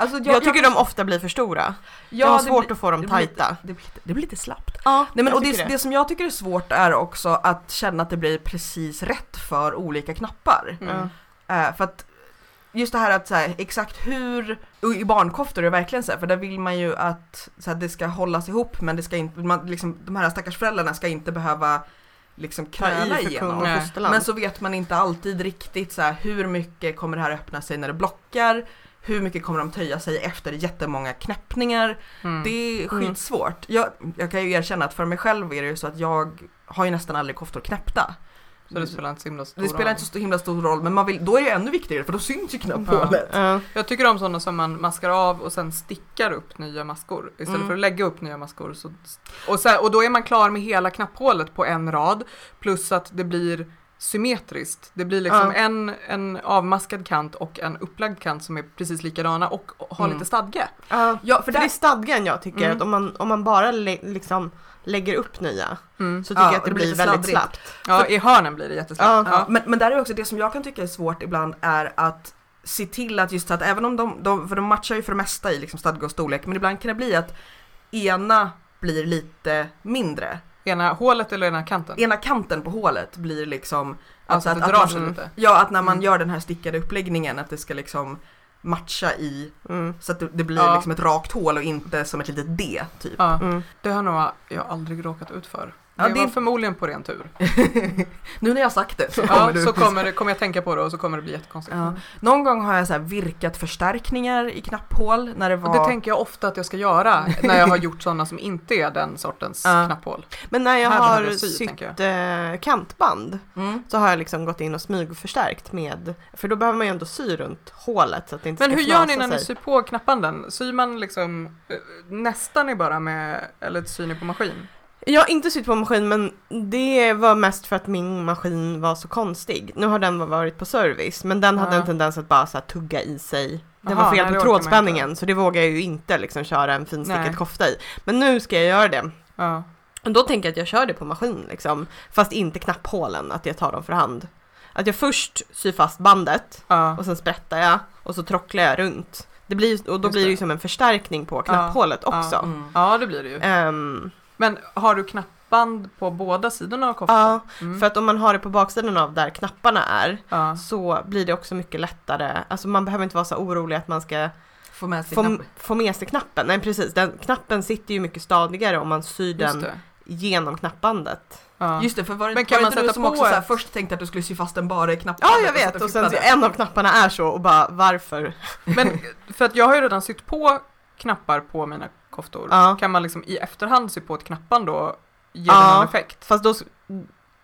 Alltså, Jag, tycker de ofta blir för stora. jag har det svårt blir- att få dem det blir lite- tajta. Det blir, lite, det blir lite slappt. Ja, Nej, men, jag och det, tycker det. som jag tycker är svårt är också att känna att det blir precis rätt för olika knappar. Mm. Ja. Eh, för att just det här att så här, exakt hur, i barnkoftor är det verkligen så här, för där vill man ju att så här, det ska hållas ihop men det ska inte, man, liksom, de här stackars föräldrarna ska inte behöva liksom kung igenom. Men så vet man inte alltid riktigt så här, hur mycket kommer det här öppna sig när det blockar? Hur mycket kommer de töja sig efter jättemånga knäppningar? Mm. Det är Mm. skitsvårt. Jag, jag kan ju erkänna att för mig själv är det ju så att jag har ju nästan aldrig koftor knäppta. Så det spelar inte så himla stor Det spelar roll. inte så himla stor roll men man vill, då är det ännu viktigare för då syns ju knapphålet. Ja. Jag tycker om sådana som man maskar av och sen stickar upp nya maskor. Istället Mm. för att lägga upp nya maskor. Så, och, här, och då är man klar med hela knapphålet på en rad. Plus att det blir symmetriskt. Det blir liksom Ja. en, en avmaskad kant och en upplagd kant som är precis likadana och har Mm. lite stadga. Ja, Ja, för för där, det är stadgan jag tycker, Mm. att om man, om man bara lä- liksom lägger upp nya Mm. så tycker Ja, jag att det det blir blir väldigt slappt. Ja, i hörnen blir det jätteslappt. Ja. ja, men, men där är också det som jag kan tycka är svårt ibland är att se till att just att även om de, de för de matchar ju för det mesta i liksom stadga och storlek, men ibland kan det bli att ena blir lite mindre. Ena hålet eller ena kanten. Ena kanten på hålet blir liksom Alltså att det att drar man- sig lite. Ja, att när man Mm. gör den här stickade uppläggningen att det ska liksom matcha i Mm. så att det, det blir Ja. liksom ett rakt hål och inte som ett litet D typ. Ja, Mm. det har nog jag aldrig råkat ut för. Ja, det, det- var förmodligen på ren tur. nu när jag sagt det så kommer Ja, så kommer, kommer jag tänka på det och så kommer det bli jättekonstigt. Ja. Någon gång har jag så virkat förstärkningar i knapphål när det var det tänker jag ofta att jag ska göra när jag har gjort sådana som inte är den sortens Ja. knapphål. Men när jag Här har sy, sytt eh, kantband mm. så har jag liksom gått in och smygförstärkt med, för då behöver man ju ändå sy runt hålet så att det inte Men ska hur gör ni när ni sig. syr på knappbanden? Syr man liksom eh, nästan ni bara med, eller syr ni på maskin? Jag har inte sytt på maskin men det var mest för att min maskin var så konstig. Nu har den varit på service men den hade en tendens att bara så tugga i sig. Det Aha, var fel på trådspänningen så det vågar jag ju inte liksom köra en finstickad kofta i. Men nu ska jag göra det. Ja. Och då tänker jag att jag kör det på maskin liksom. Fast inte knapphålen, att jag tar dem för hand. Att jag först syr fast bandet ja. och sen sprättar jag och så trocklar jag runt. Det blir, och då Just blir det ju som en förstärkning på knapphålet Ja, också. Mm. ja, det blir det ju. Ehm, Men har du knappband på båda sidorna av koftan? ja, Mm. för att om man har det på baksidan av där knapparna är ja. så blir det också mycket lättare. Alltså man behöver inte vara så orolig att man ska Få med sig få, knapp. få med sig knappen. Nej precis, den, knappen sitter ju mycket stadigare om man syr Just den det. genom knappbandet. Ja. Just det, för var det, Men var kan det man inte du sätta som på också så här, ett- först tänkte att du skulle sy fast den bara i Ja knappbandet? jag vet att och sen en av knapparna är så och bara varför? Men för att jag har ju redan sytt på knappar på mina koftor. Ja. Kan man liksom i efterhand sy på ett knappan då? Ge Ja. det någon effekt? Fast då,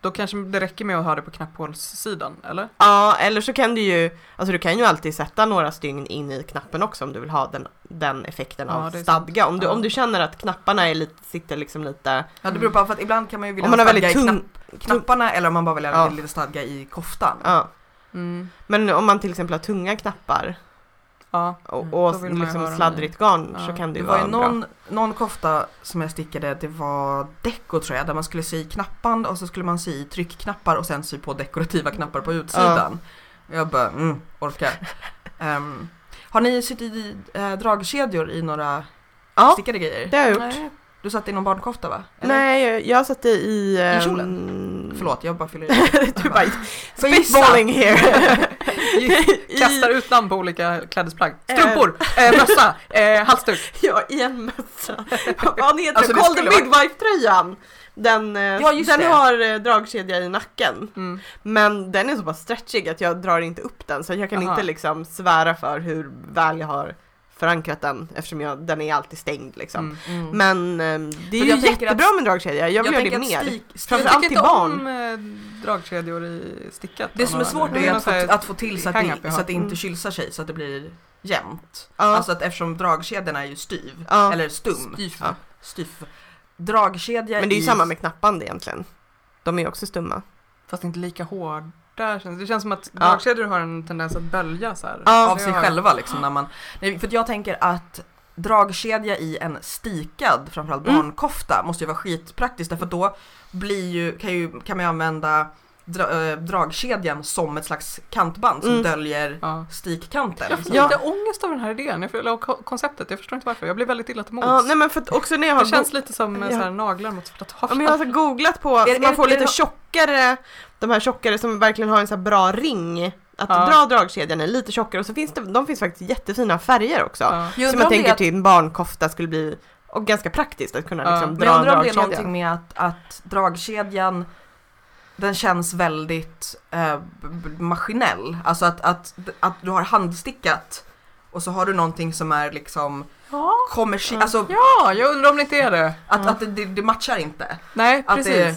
Då kanske det räcker med att ha det på knapphålssidan, eller? Ja, eller så kan du ju, alltså du kan ju alltid sätta några stygn in i knappen också om du vill ha den, den effekten Ja, av stadga. Om du, Ja. om du känner att knapparna är lite, sitter liksom lite, Ja det beror på, för att ibland kan man ju vilja om man ha stadga väldigt i tung, knapp, knapparna eller om man bara vill ha Ja. lite stadga i koftan. ja. Mm. Men om man till exempel har tunga knappar Ja. och, Mm, och liksom sladdrigt garn Ja. så kan det Det ju var vara ju bra. någon, någon kofta som jag stickade, det var deko tror jag, där man skulle sy knappband och så skulle man sy tryckknappar och sen sy på dekorativa knappar på utsidan. Jag bara, mm, orkar. Ehm, har ni sytt i äh, dragkedjor i några Ja, stickade grejer? det har jag gjort. Du satte i någon barnkofta va? Eller? Nej, jag- jag satte i... ehm, kjolen? Förlåt, jag bara fyller i. du bara spitballing here. I- Kastar ut namn på olika klädesplagg. Strumpor, eh, mössa, eh, halsduk. Ja, i en mössa. Vad heter Alltså, den? det Call the skulle vara- midwife-tröjan. Den, eh, Ja, den det. har eh, dragkedja i nacken. Mm. Men den är så pass stretchig att jag drar inte upp den så jag kan Aha. inte liksom svära för hur väl jag har förankrat den eftersom jag, den är alltid stängd liksom. Mm. Mm. Men eh, det är För ju jättebra att- med dragkedja, jag vill göra det mer. att stik, Framför Jag allt tycker till inte barn. om eh, dragkedjor i stickat. Det som är svårt är att få, att få till så att, det, så att det inte Mm. kylsar sig så att det blir jämnt. Ja. Alltså att eftersom dragkedjan är ju styv, Ja. eller stum, Styf. Ja. styv. Dragkedja Men det är ju i, samma med knappband egentligen. De är ju också stumma. Fast inte lika hårda. känns- Det känns som att Ja. dragkedjor har en tendens att bölja så här. Ja. av sig har- själva liksom när man, nej, för jag tänker att dragkedja i en stikad, framförallt Mm. barnkofta, måste ju vara skitpraktiskt därför att då blir ju, kan, ju, kan man ju använda dra, äh, dragkedjan som ett slags kantband som Mm. döljer Ja. stikkanten. Jag får Ja. lite ångest av den här idén, jag eller ko- konceptet. Jag förstår inte varför. Jag blir väldigt illa till mods. Ja, nej men för att också när jag har det känns lite som Ja. så här, naglar mot Ja, plantagen. men jag har så googlat på, Är- så man är- får är lite tjockare, de här tjockare som verkligen har en så här bra ring att Ja. dra dragkedjan i, lite tjockare och så finns det, de finns faktiskt jättefina färger också. Ja. Jag Som jag är tänker att- till en barnkofta skulle bli, och ganska praktiskt att kunna Ja. liksom Men dra jag en undrar om det är någonting med att, att dragkedjan den känns väldigt eh, maskinell. Alltså att, att, att du har handstickat och så har du någonting som är liksom Ja. kommersiellt, Ja. alltså ja, jag undrar om det inte är det. att, Ja. att det, det, matchar inte. Nej, Att precis. det-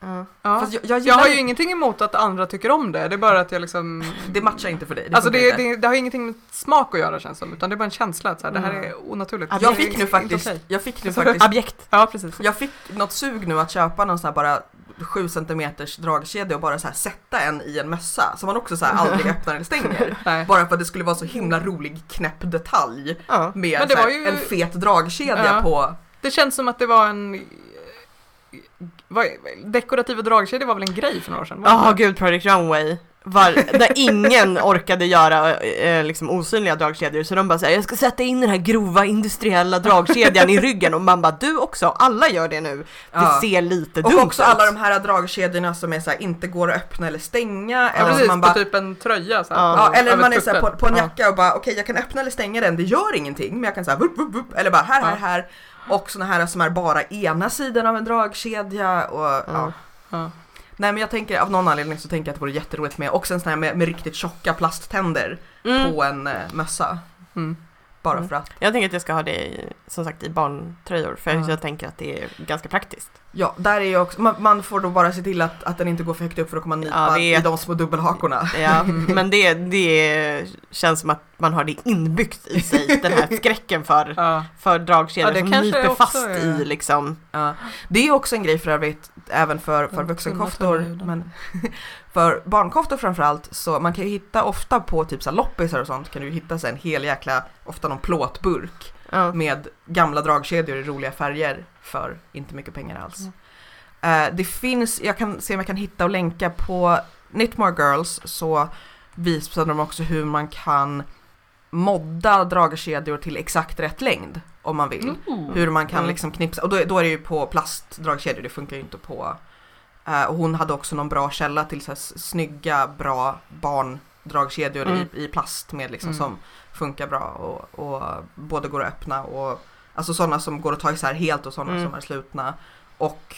Ja. Jag, jag, Jag har ju ingenting emot att andra tycker om det, det är bara att jag liksom... Det matchar inte för dig. Det Alltså det, det, det har ingenting med smak att göra känns som, utan det är bara en känsla att så här, det här Mm. är onaturligt. Ja, jag fick nu faktiskt, jag fick nu faktiskt, Objekt. Ja, precis. jag fick något sug nu att köpa någon sån här bara 7 centimeters dragkedja och bara så sätta en i en mössa som man också så här aldrig öppnar eller stänger. Bara för att det skulle vara så himla rolig knäpp detalj Ja. med var ju- en fet dragkedja Ja. på. Det känns som att det var en... Vad, dekorativa dragkedjor var väl en grej för några år sedan? var Ja, inte? gud, Project Runway. Var, där ingen orkade göra eh, liksom osynliga dragkedjor så de bara säger jag ska sätta in den här grova industriella dragkedjan i ryggen och man bara du också, alla gör det nu. Det Ja. ser lite Och dumt också ut. alla de här dragkedjorna som är så här, inte går att öppna eller stänga. Ja, eller precis, man bara, på typ en tröja så här, Ja. på- eller man är så här, på, på en Ja. jacka och bara okej jag kan öppna eller stänga den, det gör ingenting men jag kan så här, vup, vup, vup, eller bara här, här, här. Och såna här som är bara ena sidan av en dragkedja och ja. Nej men jag tänker av någon anledning så tänker jag att det vore jätteroligt med också en sån här med, med riktigt tjocka plasttänder Mm. på en eh, mössa. Mm. Bara Mm. för att, Jag tänker att jag ska ha det i, som sagt i barntröjor för Ja. jag tänker att det är ganska praktiskt. ja där är ju också, man, man får då bara se till att, att den inte går för högt upp för då kommer man nypa Ja, det är- i de små dubbelhakorna. Ja, men det, det känns som att man har det inbyggt i sig, den här skräcken för, Ja. för dragkedjor Ja, det som nyper fast är- i liksom. Ja. Det är också en grej för övrigt även för, för vuxenkoftor. Men för barnkoftor framförallt så man kan ju hitta ofta på typ så här loppisar och sånt kan du hitta så en hel jäkla, ofta någon plåtburk Ja. med gamla dragkedjor i roliga färger för inte mycket pengar alls. Eh, det finns, jag kan se om jag kan hitta och länka på Knitmore Girls så visar de också hur man kan modda dragkedjor till exakt rätt längd om man vill. Mm. Hur man kan Mm. liksom knipsa, och då, då är det ju på plastdragkedjor, det funkar ju inte på eh, och hon hade också någon bra källa till så här snygga, bra barndragkedjor Mm. i, i plast med liksom Mm. som funkar bra och, och både går att öppna och alltså sådana som går att ta isär helt och sådana Mm. som är slutna och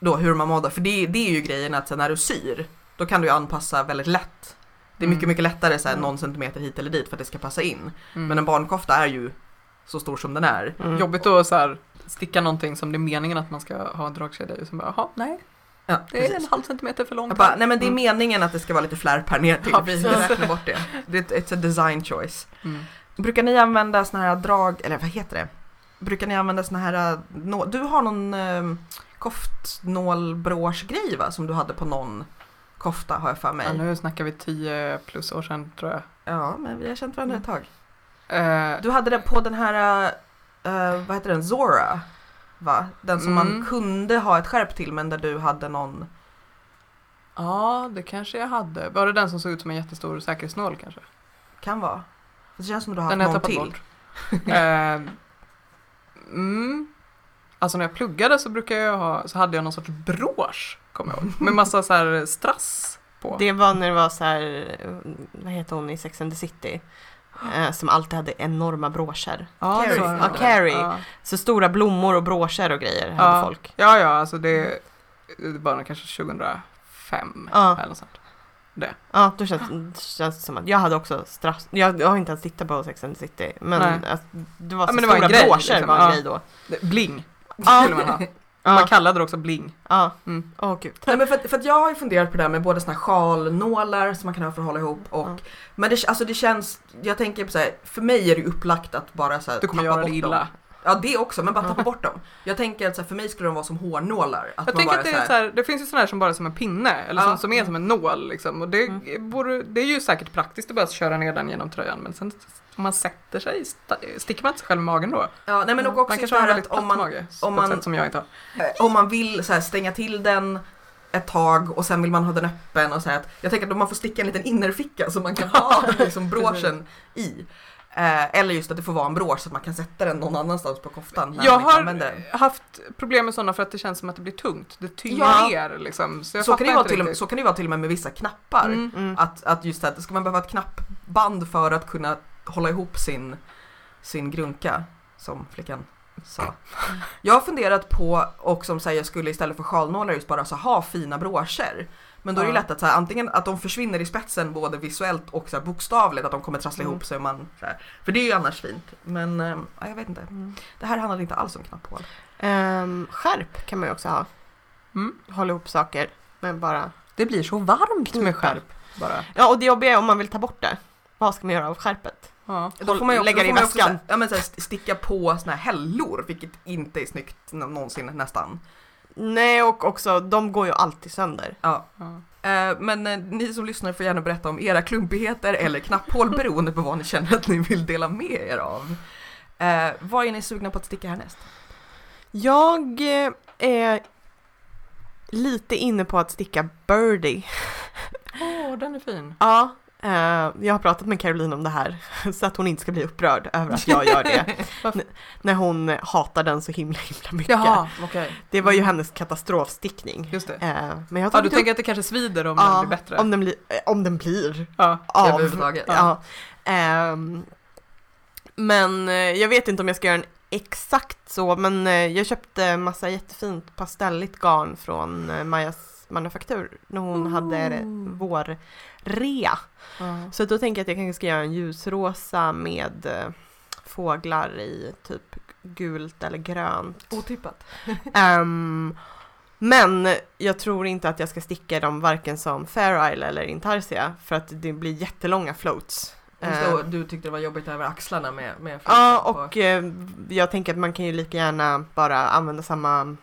då hur man moddar, för det, det är ju grejen att så när du syr då kan du ju anpassa väldigt lätt. Det är mycket, Mm. mycket lättare så här, Mm. någon centimeter hit eller dit för att det ska passa in. Mm. Men en barnkofta är ju så stor som den är. Mm. Jobbigt att så här, sticka någonting som det är meningen att man ska ha en dragkedja i. och så bara, Jaha, nej. Ja, Det är en precis. halv centimeter för långt. Bara, nej men det är Mm. meningen att det ska vara lite flärp här ner till. Ja, vi precis. räknar bort det. det är ett- it's a design choice. Mm. Brukar ni använda såna här drag, eller vad heter det? Brukar ni använda såna här, äh, du har någon eh, koftnålbråsgrej va? Som du hade på någon kofta har jag för mig. Ja, nu snackar vi 10 plus år sedan tror jag. Ja, men vi har känt varandra ett tag. Eh, Du hade det på den här, eh, vad heter den, Zora? Va? Den som man Mm. kunde ha ett skärp till men där du hade någon, ja, det kanske jag hade. Var det den som såg ut som en jättestor säkerhetsnål kanske? kan vara. Det känns som du har Den haft jag någon till. bort. eh, mm. Alltså när jag pluggade så brukade jag ha, så hade jag någon sorts brosch, kommer jag ihåg. Med massa så här strass på. Det var när det var så här, vad heter hon i Sex and the City? Eh, som alltid hade enorma broscher. ja, Carrie. så det. Ja, Carrie. Ja. Så stora blommor och broscher och grejer Ja. hade folk. ja, ja, alltså det, det var kanske 2005 Ja. eller något sånt. Ja, då känns, det som att jag hade också strass. Jag, jag har inte ens tittat på Sex and the City. Men att det var Ja, så men det var en stora grej, broscher liksom. var en Ja. grej då. Det- Bling Ja. skulle man ha. Ja, Man kallade det också bling. ja. Mm. Åh gud. Nej, men för, att, för att jag har ju funderat på det här med både såna här sjalnålar som man kan ha för att hålla ihop och Ja. Men det, alltså det känns, jag tänker på så här, för mig är det ju upplagt att bara så här, Du kommer tappa göra det bort illa. Dem. Ja det också, men bara tappa bort dem. Jag tänker att så här, för mig skulle de vara som hårnålar. Att Jag tänker att det är så här, det finns ju sådana här som bara är som en pinne eller Ja. som, som är som en nål liksom. Och det, Mm. borde, det är ju säkert praktiskt att bara köra ner den genom tröjan men sen om man sätter sig, sticker man inte sig själv i magen då? Ja, nej men och också man så kanske har en här väldigt att platt om man, mage om man- sätt som jag inte har. om man vill så här, stänga till den ett tag och sen vill man ha den öppen och så här att jag tänker att om man får sticka en liten innerficka som man kan ha liksom broschen i. Eh, eller just att det får vara en brosch så att man kan sätta den någon annanstans på koftan. när Jag har haft problem med sådana för att det känns som att det blir tungt. Det tynger Ja. ner liksom. Så, jag Så kan, det vara till och med, så kan det vara till och med med vissa knappar. Mm. Mm. Att, att just att ska man behöva ett knappband för att kunna hålla ihop sin, sin grunka, som flickan sa. Jag har funderat på, och som säger jag skulle istället för sjalnålar just bara så ha fina broscher. Men då är det Ja. lätt att så här, antingen att de försvinner i spetsen både visuellt och så här, bokstavligt, att de kommer trassla Mm. ihop sig. och Man, så här. För det är ju annars fint. Men eh, ja, jag vet inte. Mm. Det här handlar inte alls om knapphål. Ehm, skärp kan man ju också ha. Mm. Hålla ihop saker. Men bara... Det blir så varmt med skärp bara. Ja, och det jobbiga är om man vill ta bort det. Vad ska man göra av skärpet? Ja. Då får man ju lägga det i också väskan. ja, men så här, sticka på såna här hällor, vilket inte är snyggt nå- någonsin nästan. Nej, och också de går ju alltid sönder. Ja. Ja. Eh, men eh, ni som lyssnar får gärna berätta om era klumpigheter eller knapphål beroende på vad ni känner att ni vill dela med er av. Eh, vad är ni sugna på att sticka härnäst? Jag eh, är lite inne på att sticka birdie. Åh, den är fin. Ja, jag har pratat med Caroline om det här så att hon inte ska bli upprörd över att jag gör det. När hon hatar den så himla himla mycket. Jaha, okej. Det var ju hennes katastrofstickning. Just det. Eh, men jag Ja, du upp- tänker att det kanske svider om ja, den blir bättre? Om den blir, eh, om den blir Ja. av. Överhuvudtaget. Ja. Ehm, men eh, jag vet inte om jag ska göra den exakt så, men eh, jag köpte massa jättefint pastelligt garn från eh, Majas manufaktur när hon hade Ooh. vårrea. Ja. Så då tänker jag att jag kanske ska göra en ljusrosa med eh, fåglar i typ gult eller grönt. Otippat. Ehm, men jag tror inte att jag ska sticka dem varken som Fair Isle eller Intarsia för att det blir jättelånga floats. Just Ehm, och du tyckte det var jobbigt över axlarna med, med Ja, fläcken på- och eh, jag tänker att man kan ju lika gärna bara använda samma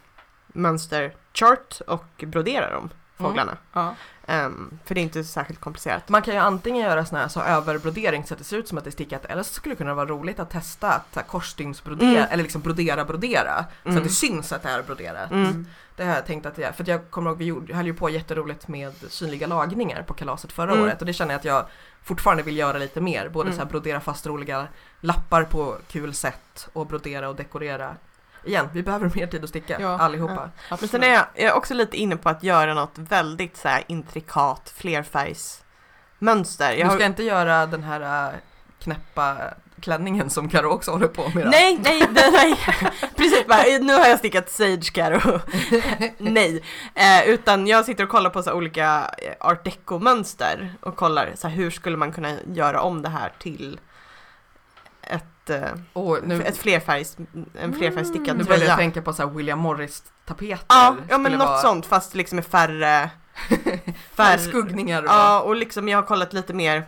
mönsterchart och brodera dem, fåglarna. Ja. Ehm, för det är inte särskilt komplicerat. Man kan ju antingen göra sån här så överbrodering så att det ser ut som att det är stickat eller så skulle det kunna vara roligt att testa att så korsstygnsbrodera Mm. eller liksom brodera brodera så Mm. att det syns att det är broderat. Mm. Det har jag tänkt att det är, för att jag kommer ihåg vi gjorde, höll ju på jätteroligt med synliga lagningar på kalaset förra Mm. året och det känner jag att jag fortfarande vill göra lite mer. Både Mm. så här brodera fast roliga lappar på kul sätt och brodera och dekorera. Igen, vi behöver mer tid att sticka Ja. allihopa. Men sen är jag, jag är också lite inne på att göra något väldigt så här intrikat flerfärgsmönster. Jag Du har, ska inte göra den här äh, knäppa klänningen som Karo också håller på med. då? Nej, nej, nej, nej. Precis bara, nu har jag stickat Sage Caro. nej, eh, utan jag sitter och kollar på så här olika eh, art deco-mönster och kollar så här, hur skulle man kunna göra om det här till ett ett, Och nu, ett flerfärgs, en flerfärgstickad nu börjar jag tröja. tänka på så här William Morris-tapeter. Ja, ja men något vara- sånt fast liksom med färre, Färre skuggningar och Ja och liksom jag har kollat lite mer,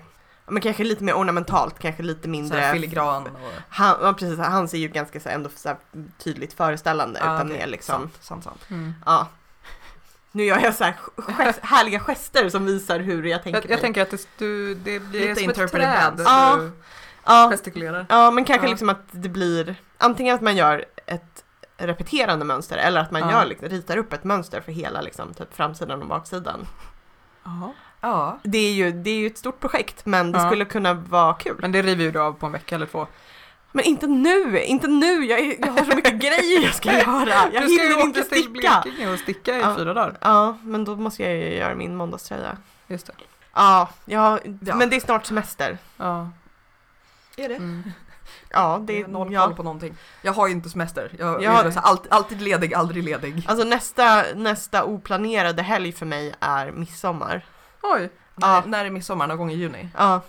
men kanske lite mer ornamentalt, kanske lite så mindre filigran. Och, han, ja, precis, han ser ju ganska så här, ändå så här, tydligt föreställande Ja, utan mer liksom, Sant, sant, sant. Mm. ja. Nu gör jag så här gest, härliga gester som visar hur jag tänker Jag, jag tänker att det, du, det blir Lite som ett träd. Ja. Du ja, gestikulerar. ja, men kanske Ja. liksom att det blir antingen att man gör ett repeterande mönster eller att man Ja. gör, liksom, ritar upp ett mönster för hela liksom, typ framsidan och baksidan. Jaha. Ja, Det är ju, det är ju ett stort projekt men det Ja. skulle kunna vara kul. Men det river ju du av på en vecka eller två. Men inte nu, inte nu, jag, är, jag har så mycket grejer jag ska göra. Jag du ska hinner ju inte åka till sticka. Blekinge och sticka i Ja. fyra dagar. Ja, men då måste jag ju göra min måndagströja. Just det. Ja, ja, Ja. men det är snart semester. Ja. Är det? Mm. Ja, Det är noll ja. koll på någonting. Jag har ju inte semester. Jag, Jag är så här, alltid, alltid ledig, aldrig ledig. Alltså nästa, nästa oplanerade helg för mig är midsommar. Oj. Ja. När, när är midsommar? Någon gång i juni? Ja,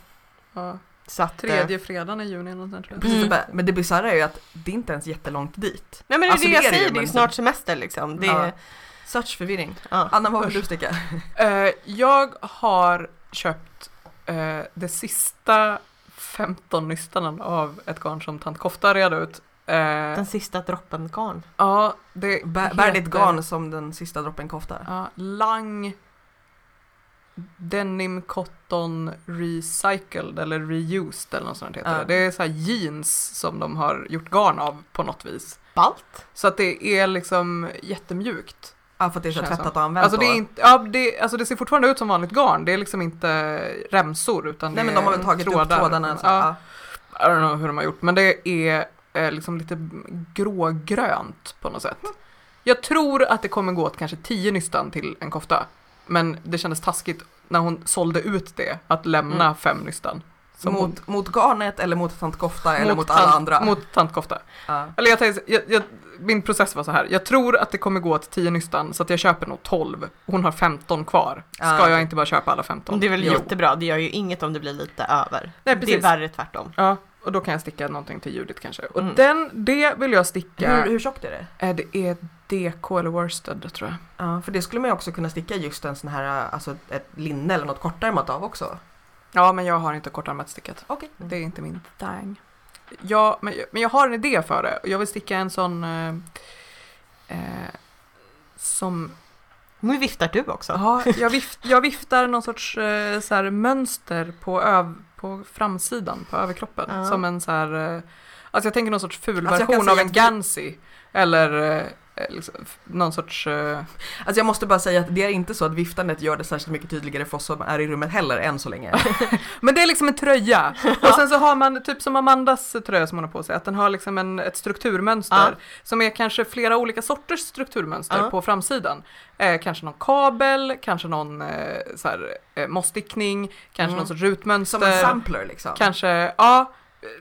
Ja. att... eh, Tredje fredagen i juni sånt, tror jag. Precis, Mm. Men det bisarra är ju att det är inte ens jättelångt dit. Nej men det är Alltså, det jag säger, det är ju men- snart semester liksom. Det är, Ja. Such förvirring. ja. Anna, vad vill du sticka? Eh, jag har köpt eh, det sista 15 nystan av ett garn som tant Kofta red ut. Eh, Den sista droppen garn. ja, det Bär, bär ditt garn som den sista droppen kofta. Ja, Lang Denim Cotton Recycled eller Reused eller något sånt heter Ja. det. Det är så här jeans som de har gjort garn av på något vis. Balt. Så att det är liksom jättemjukt. Ja, för att det är så tvättat och använt Alltså det, är inte, ja, det, alltså det ser fortfarande ut som vanligt garn. Det är liksom inte remsor utan Nej men de har väl tagit upp trådar. trådarna. Så, Ja, ja. I don't know hur de har gjort, men det är eh, liksom lite grågrönt på något sätt. Jag tror att det kommer gå åt kanske 10 nystan till en kofta. Men det kändes taskigt när hon sålde ut det, att lämna Mm. fem nystan. Som hon- Mot, mot garnet eller mot tant kofta eller mot tant- alla andra. Mot tantkofta. Ja. Eller jag tänkte, jag, jag, min process var så här. jag tror att det kommer gå åt 10 nystan så att jag köper nog 12. Hon har 15 kvar. Ska Ah, jag inte bara köpa alla 15? Det är väl Jo. jättebra, det gör ju inget om det blir lite över. Nej, det är precis. värre tvärtom. Ja, och då kan jag sticka någonting till Judith kanske. Och Mm. den, det vill jag sticka. Hur, hur tjockt är det? Eh, Det är DK eller worsted tror jag. Ja, för det skulle man ju också kunna sticka just en sån här, alltså ett linne eller något kortärmat av också. Ja, men jag har inte kortärmat stickat. Okej. Det är inte min thing. Ja, men, men jag har en idé för det. Och Jag vill sticka en sån eh, eh, som... Nu viftar du också. Ja, jag, vift, jag viftar någon sorts eh, så här, mönster på, öv, på framsidan, på överkroppen. Ja. Som en så här... Eh, alltså jag tänker någon sorts ful Alltså version av en Gansey. Eller eh, liksom, f- någon sorts... Eh, Alltså jag måste bara säga att det är inte så att viftandet gör det särskilt mycket tydligare för oss som är i rummet heller än så länge. Men det är liksom en tröja. Och sen så har man, typ som Amandas tröja som hon har på sig, att den har liksom en, ett strukturmönster Ja. som är kanske flera olika sorters strukturmönster Ja. på framsidan. Eh, kanske någon kabel, kanske någon eh, så här, eh, mossstickning, kanske Mm. någon sorts rutmönster. Som en sampler liksom. Kanske, ja,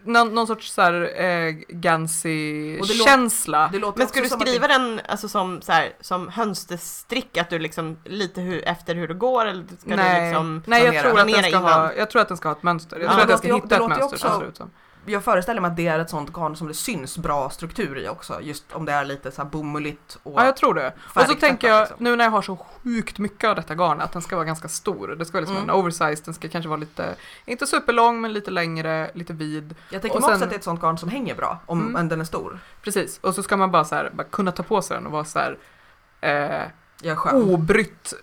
någon, någon sorts så här, eh, det. Det låter Men ska du skriva den alltså, som, så här, som hönsterstrick, att du liksom lite hur, efter hur det går eller ska Nej, du liksom Nej jag, tror att den ska ha, jag tror att den ska ha ett mönster. Jag Ja, tror det att jag ska hitta det ett mönster också- ser ut som. Jag föreställer mig att det är ett sånt garn som det syns bra struktur i också. Just om det är lite så här bomulligt och Ja, jag tror det. Och så tänker jag, liksom. nu när jag har så sjukt mycket av detta garn, att den ska vara ganska stor. Det ska vara liksom Mm. en oversized, den ska kanske vara lite, inte superlång, men lite längre, lite vid. Jag tänker och mig också sen- att det är ett sånt garn som hänger bra om Mm. den är stor. Precis, och så ska man bara så här, bara kunna ta på sig den och vara så här, eh, obrytt,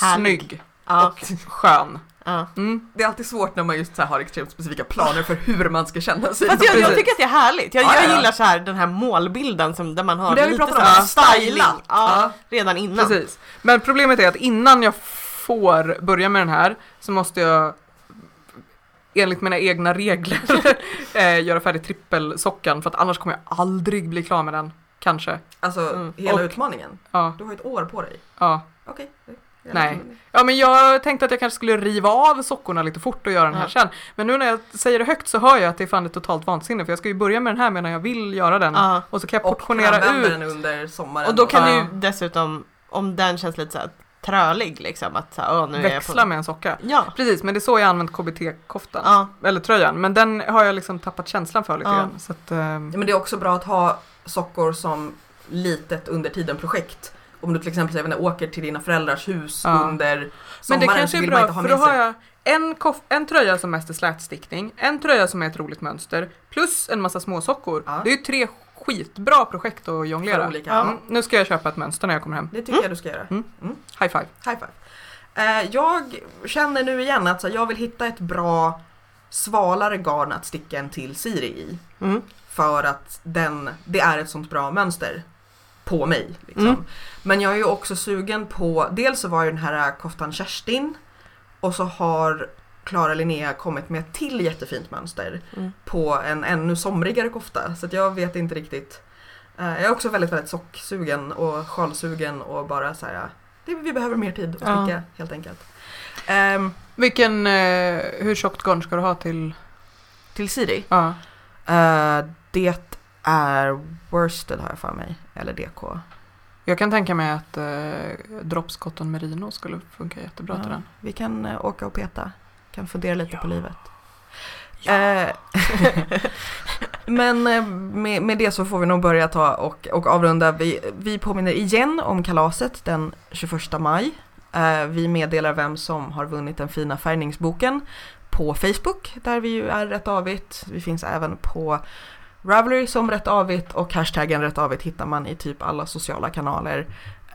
Härlig. snygg och skön. Ja. Mm. Det är alltid svårt när man just så här har extremt specifika planer för hur man ska känna sig. Fast jag, jag Precis. tycker att det är härligt. Jag, Ja, jag ja, ja. gillar så här den här målbilden som, där man har det har lite pratat så här om, styling ja, redan innan. Precis. Men problemet är att innan jag får börja med den här så måste jag enligt mina egna regler eh, göra färdigt trippelsockan för att annars kommer jag aldrig bli klar med den. Kanske. Alltså Mm. hela Och- utmaningen. Ja, Du har ett år på dig. ja. Okej. är Nej. Ja men jag tänkte att jag kanske skulle riva av sockorna lite fort och göra den här Ja. sen. Men nu när jag säger det högt så hör jag att det är fan ett totalt vansinne för jag ska ju börja med den här medan jag vill göra den. Ja. Och så kan jag Och portionera använda ut. den under sommaren. Och då kan Ja. du ju dessutom, om den känns lite så här trölig liksom. Att så här, åh, nu är jag Växla på... med en socka. Ja. Precis, men det är så jag använt KBT-koftan. ja. Eller tröjan. Men den har jag liksom tappat känslan för lite Ja. grann. Så att, Ja, men det är också bra att ha sockor som litet under tiden projekt. Om du till exempel vet inte, åker till dina föräldrars hus Ja. under Men sommaren det kanske är bra ha för då har jag en, koff- en tröja som mest är slätstickning, en tröja som är ett roligt mönster plus en massa småsockor. Ja. Det är ju tre skitbra projekt att jonglera. olika. Mm, nu ska jag köpa ett mönster när jag kommer hem. Det tycker jag du ska göra. High five. High five. Eh, jag känner nu igen att så, jag vill hitta ett bra svalare garn att sticka en till Siri i. Mm. För att den, det är ett sånt bra mönster på mig. Liksom. Mm. Men jag är ju också sugen på, dels så var ju den här koftan Kerstin och så har Klara Linnea kommit med ett till jättefint mönster Mm. på en ännu somrigare kofta. Så jag vet inte riktigt. Eh, jag är också väldigt, väldigt socksugen och sjalsugen och bara så här. Vi behöver mer tid att Ja. sticka helt enkelt. Ehm, Vilken, eh, hur tjockt garn ska du ha till? till Siri. Ja. Eh, det är worsted har jag för mig. Eller DK. Jag kan tänka mig att eh, Cotton Merino skulle funka jättebra till Ja, den. vi kan eh, åka och peta. Kan fundera lite Ja. på livet. Eh, Men eh, med, med det så får vi nog börja ta och, och avrunda. Vi, vi påminner igen om kalaset den 21 maj. Eh, vi meddelar vem som har vunnit den fina färgningsboken på Facebook där vi ju är rätt avigt. Vi finns även på Ravelry som rätt avigt och hashtaggen rätt avigt hittar man i typ alla sociala kanaler.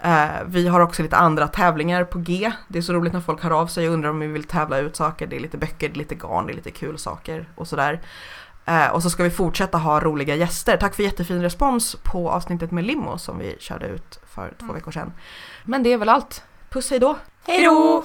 Eh, vi har också lite andra tävlingar på G. Det är så roligt när folk hör av sig och undrar om vi vill tävla ut saker. Det är lite böcker, det är lite garn, det är lite kul saker och sådär. Eh, och så ska vi fortsätta ha roliga gäster. Tack för jättefin respons på avsnittet med Limo som vi körde ut för två Mm. veckor sedan. Men det är väl allt. Puss hej då! Hej då!